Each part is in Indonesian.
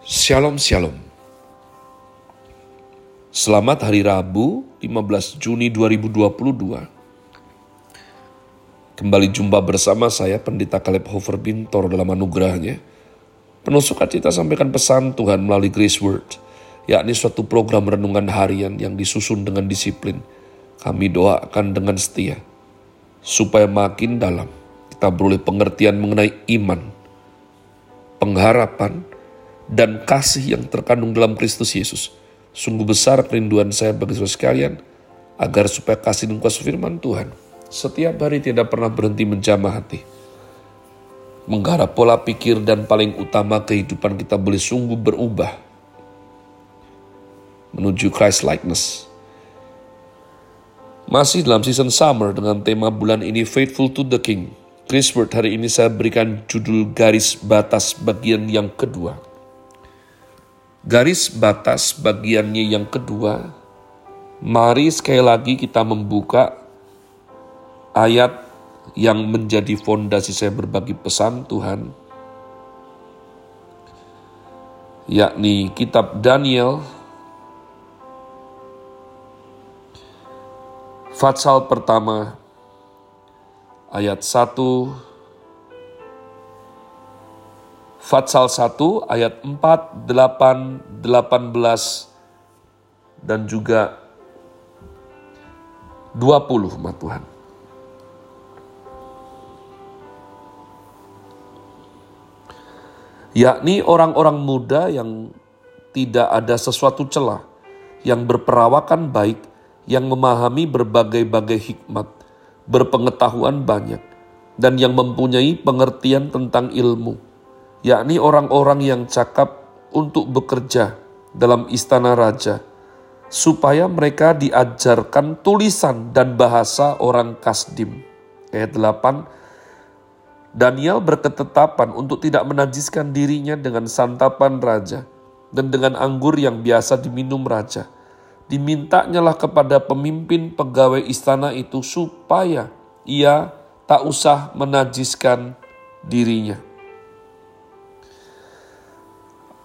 Shalom Shalom. Selamat hari Rabu 15 Juni 2022 Kembali jumpa bersama saya Pendeta Caleb Hofer Bintor dalam anugerahnya. Penuh sukacita sampaikan pesan Tuhan melalui Grace Word yakni suatu program renungan harian yang disusun dengan disiplin. Kami doakan dengan setia supaya makin dalam kita beroleh pengertian mengenai iman pengharapan dan kasih yang terkandung dalam Kristus Yesus. Sungguh besar kerinduan saya bagi saudara sekalian, agar supaya kasih dan kuasa firman Tuhan setiap hari tidak pernah berhenti menjamah hati. Menggarap pola pikir dan paling utama kehidupan kita boleh sungguh berubah menuju Christ likeness. Masih dalam season summer dengan tema bulan ini Faithful to the King. Chris Word hari ini saya berikan judul garis batas bagian yang kedua. Garis batas bagiannya yang kedua, mari sekali lagi kita membuka ayat yang menjadi fondasi saya berbagi pesan Tuhan, yakni kitab Daniel, Fatsal pertama, ayat 1 Fatsal 1 ayat 4, 8, 18, dan juga 20 umat Tuhan. Yakni orang-orang muda yang tidak ada sesuatu celah, yang berperawakan baik, yang memahami berbagai-bagai hikmat, berpengetahuan banyak, dan yang mempunyai pengertian tentang ilmu yakni orang-orang yang cakap untuk bekerja dalam istana raja, supaya mereka diajarkan tulisan dan bahasa orang Kasdim. Ayat 8, Daniel berketetapan untuk tidak menajiskan dirinya dengan santapan raja dan dengan anggur yang biasa diminum raja. Dimintanyalah kepada pemimpin pegawai istana itu supaya ia tak usah menajiskan dirinya.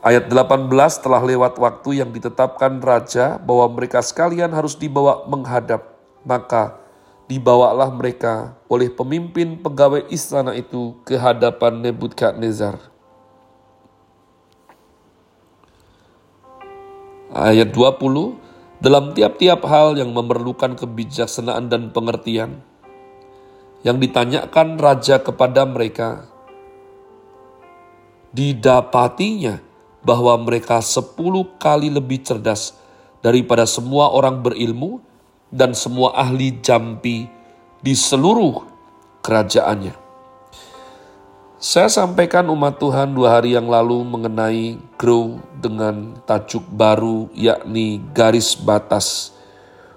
Ayat 18 telah lewat waktu yang ditetapkan raja bahwa mereka sekalian harus dibawa menghadap. Maka dibawalah mereka oleh pemimpin pegawai istana itu ke hadapan Nebukadnezar. Ayat 20, dalam tiap-tiap hal yang memerlukan kebijaksanaan dan pengertian, yang ditanyakan raja kepada mereka, didapatinya bahwa mereka sepuluh kali lebih cerdas daripada semua orang berilmu dan semua ahli jampi di seluruh kerajaannya. Saya sampaikan umat Tuhan dua hari yang lalu mengenai grow dengan tajuk baru yakni garis batas.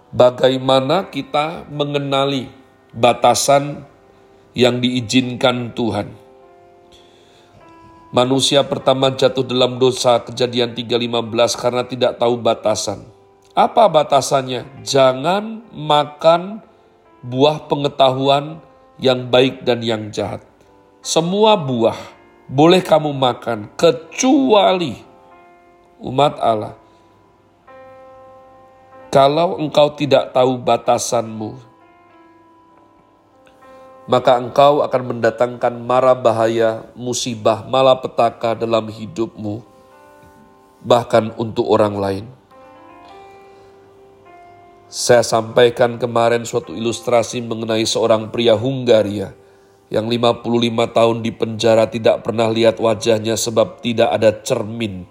Bagaimana kita mengenali batasan yang diizinkan Tuhan Manusia pertama jatuh dalam dosa kejadian 3.15 karena tidak tahu batasan. Apa batasannya? Jangan makan buah pengetahuan yang baik dan yang jahat. Semua buah boleh kamu makan kecuali umat Allah. Kalau engkau tidak tahu batasanmu, maka engkau akan mendatangkan mara bahaya, musibah, malapetaka dalam hidupmu, bahkan untuk orang lain. Saya sampaikan kemarin suatu ilustrasi mengenai seorang pria Hungaria yang 55 tahun di penjara tidak pernah lihat wajahnya sebab tidak ada cermin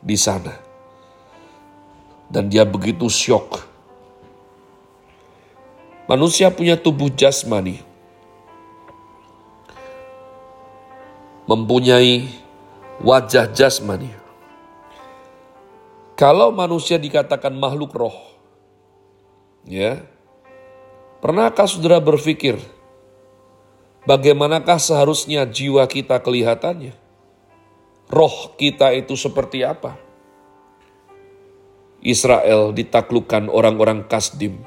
di sana. Dan dia begitu syok. Manusia punya tubuh jasmani, mempunyai wajah jasmani. Kalau manusia dikatakan makhluk roh, ya, pernahkah saudara berpikir bagaimanakah seharusnya jiwa kita kelihatannya? Roh kita itu seperti apa? Israel ditaklukkan orang-orang Kasdim.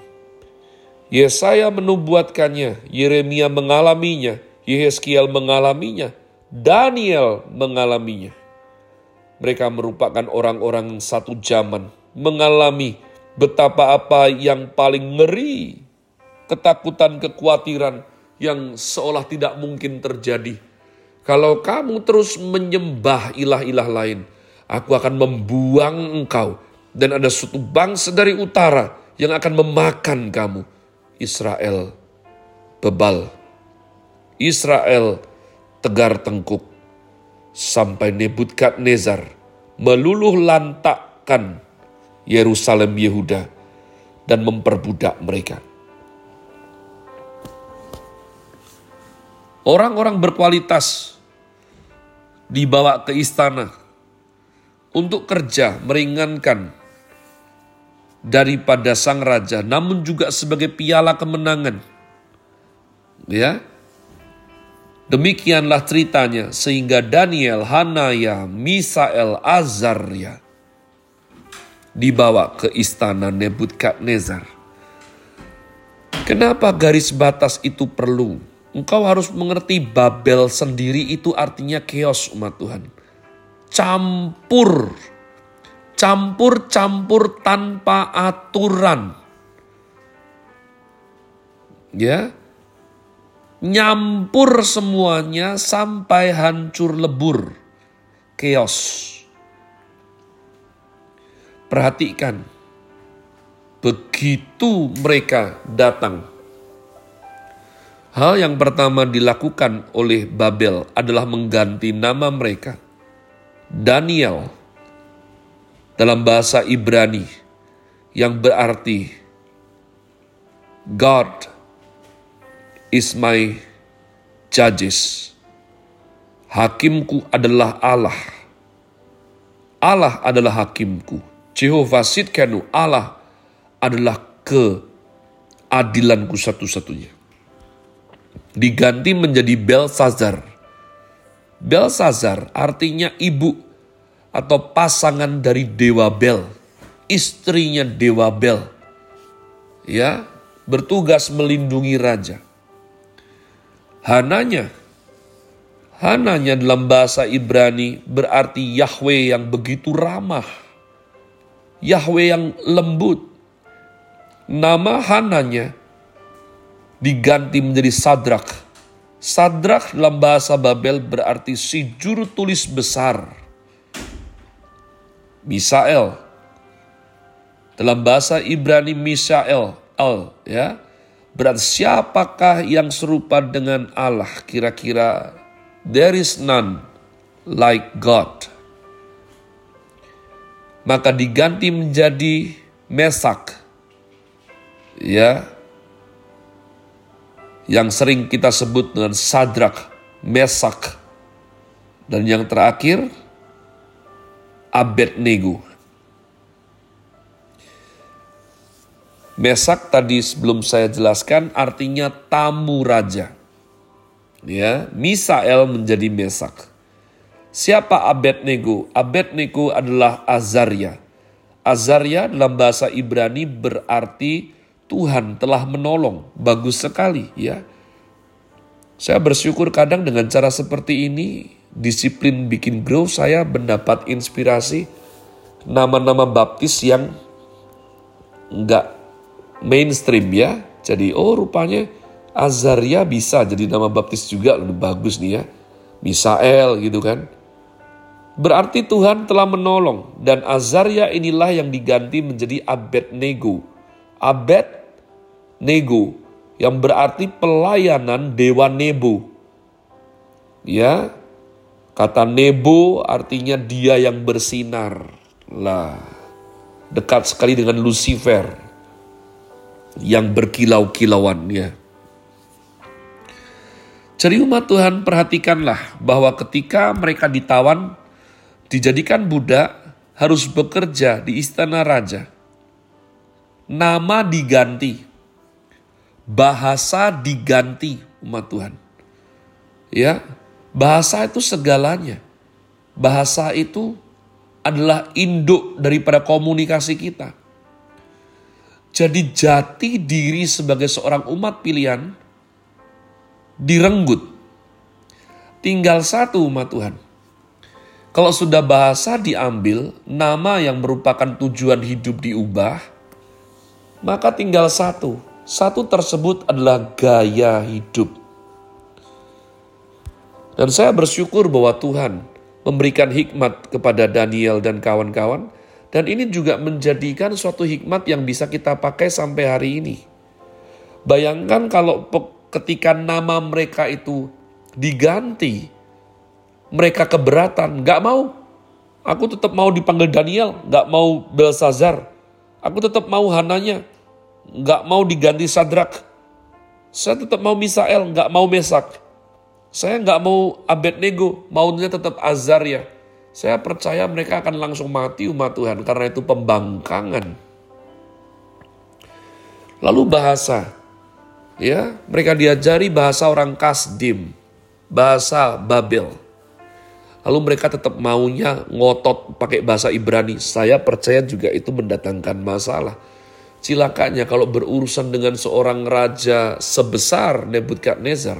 Yesaya menubuatkannya, Yeremia mengalaminya, Yehezkiel mengalaminya, Daniel mengalaminya. Mereka merupakan orang-orang satu zaman, mengalami betapa apa yang paling ngeri, ketakutan, kekhawatiran yang seolah tidak mungkin terjadi. Kalau kamu terus menyembah ilah-ilah lain, aku akan membuang engkau. Dan ada suatu bangsa dari utara yang akan memakan kamu. Israel bebal. Israel tegar tengkuk. Sampai Nebukadnezar meluluh lantakkan Yerusalem Yehuda dan memperbudak mereka. Orang-orang berkualitas dibawa ke istana untuk kerja meringankan daripada sang raja, namun juga sebagai piala kemenangan. Ya, demikianlah ceritanya sehingga Daniel, Hanaya, Misael, Azaria dibawa ke istana Nebukadnezar. Kenapa garis batas itu perlu? Engkau harus mengerti Babel sendiri itu artinya chaos umat Tuhan. Campur. Campur-campur tanpa aturan. Ya. Nyampur semuanya sampai hancur lebur. Chaos. Perhatikan, begitu mereka datang, hal yang pertama dilakukan oleh Babel adalah mengganti nama mereka. Daniel dalam bahasa Ibrani yang berarti God is my judges. Hakimku adalah Allah. Allah adalah hakimku. Jehovah Sidkenu Allah adalah keadilanku satu-satunya. Diganti menjadi Belsazar. Belsazar artinya ibu atau pasangan dari Dewa Bel. Istrinya Dewa Bel. Ya, bertugas melindungi raja. Hananya Hananya dalam bahasa Ibrani berarti Yahweh yang begitu ramah Yahweh yang lembut. Nama Hananya diganti menjadi Sadrak. Sadrak dalam bahasa Babel berarti si juru tulis besar. Misael. Dalam bahasa Ibrani Misael, El, ya. Berarti siapakah yang serupa dengan Allah? Kira-kira there is none like God maka diganti menjadi Mesak. Ya. Yang sering kita sebut dengan Sadrak, Mesak. Dan yang terakhir Abednego. Mesak tadi sebelum saya jelaskan artinya tamu raja. Ya, Misael menjadi Mesak. Siapa Abednego? Abednego adalah Azaria. Azaria dalam bahasa Ibrani berarti Tuhan telah menolong. Bagus sekali ya. Saya bersyukur kadang dengan cara seperti ini, disiplin bikin grow saya mendapat inspirasi nama-nama baptis yang enggak mainstream ya. Jadi oh rupanya Azaria bisa jadi nama baptis juga lebih bagus nih ya. Misael gitu kan. Berarti Tuhan telah menolong dan Azaria inilah yang diganti menjadi Abednego. Abednego yang berarti pelayanan Dewa Nebo. Ya, kata Nebo artinya dia yang bersinar. Lah, dekat sekali dengan Lucifer yang berkilau-kilauan ya. Jadi umat Tuhan perhatikanlah bahwa ketika mereka ditawan dijadikan budak, harus bekerja di istana raja. Nama diganti, bahasa diganti umat Tuhan. Ya, bahasa itu segalanya. Bahasa itu adalah induk daripada komunikasi kita. Jadi jati diri sebagai seorang umat pilihan direnggut. Tinggal satu umat Tuhan Kalau sudah bahasa diambil, nama yang merupakan tujuan hidup diubah, maka tinggal satu. Satu tersebut adalah gaya hidup. Dan saya bersyukur bahwa Tuhan memberikan hikmat kepada Daniel dan kawan-kawan, dan ini juga menjadikan suatu hikmat yang bisa kita pakai sampai hari ini. Bayangkan kalau ketika nama mereka itu diganti, mereka keberatan, nggak mau. Aku tetap mau dipanggil Daniel, nggak mau Belsazar. Aku tetap mau Hananya, nggak mau diganti Sadrak. Saya tetap mau Misael, nggak mau Mesak. Saya nggak mau Abednego, maunya tetap Azaria. Saya percaya mereka akan langsung mati umat Tuhan karena itu pembangkangan. Lalu bahasa, ya mereka diajari bahasa orang Kasdim, bahasa Babel. Lalu mereka tetap maunya ngotot pakai bahasa Ibrani. Saya percaya juga itu mendatangkan masalah. Cilakanya kalau berurusan dengan seorang raja sebesar Nebukadnezar,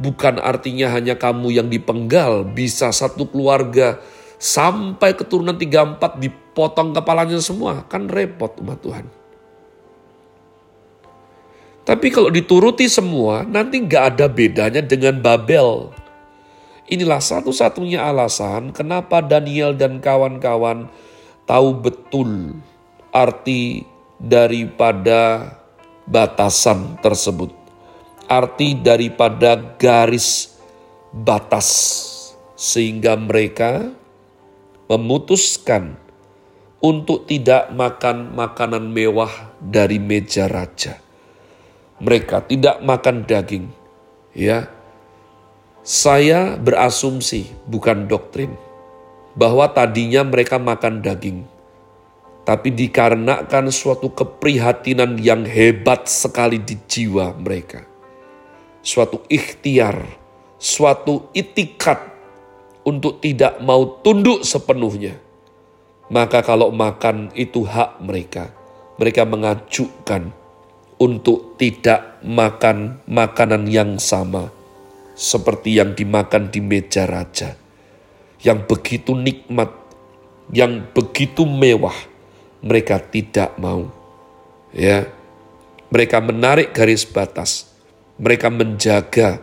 bukan artinya hanya kamu yang dipenggal, bisa satu keluarga sampai keturunan 34 dipotong kepalanya semua, kan repot umat Tuhan. Tapi kalau dituruti semua, nanti nggak ada bedanya dengan Babel. Inilah satu-satunya alasan kenapa Daniel dan kawan-kawan tahu betul arti daripada batasan tersebut. Arti daripada garis batas. Sehingga mereka memutuskan untuk tidak makan makanan mewah dari meja raja mereka tidak makan daging. Ya. Saya berasumsi, bukan doktrin, bahwa tadinya mereka makan daging. Tapi dikarenakan suatu keprihatinan yang hebat sekali di jiwa mereka. Suatu ikhtiar, suatu itikat untuk tidak mau tunduk sepenuhnya. Maka kalau makan itu hak mereka, mereka mengajukan untuk tidak makan makanan yang sama seperti yang dimakan di meja raja, yang begitu nikmat, yang begitu mewah, mereka tidak mau. Ya, mereka menarik garis batas, mereka menjaga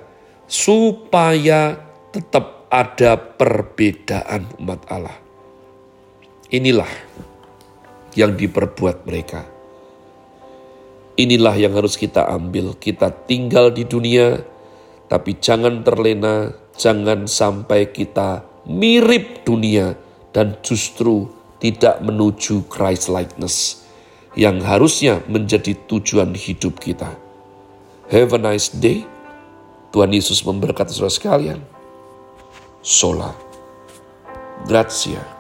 supaya tetap ada perbedaan umat Allah. Inilah yang diperbuat mereka Inilah yang harus kita ambil. Kita tinggal di dunia, tapi jangan terlena, jangan sampai kita mirip dunia dan justru tidak menuju Christ likeness yang harusnya menjadi tujuan hidup kita. Have a nice day. Tuhan Yesus memberkati saudara sekalian. Sola. Grazie.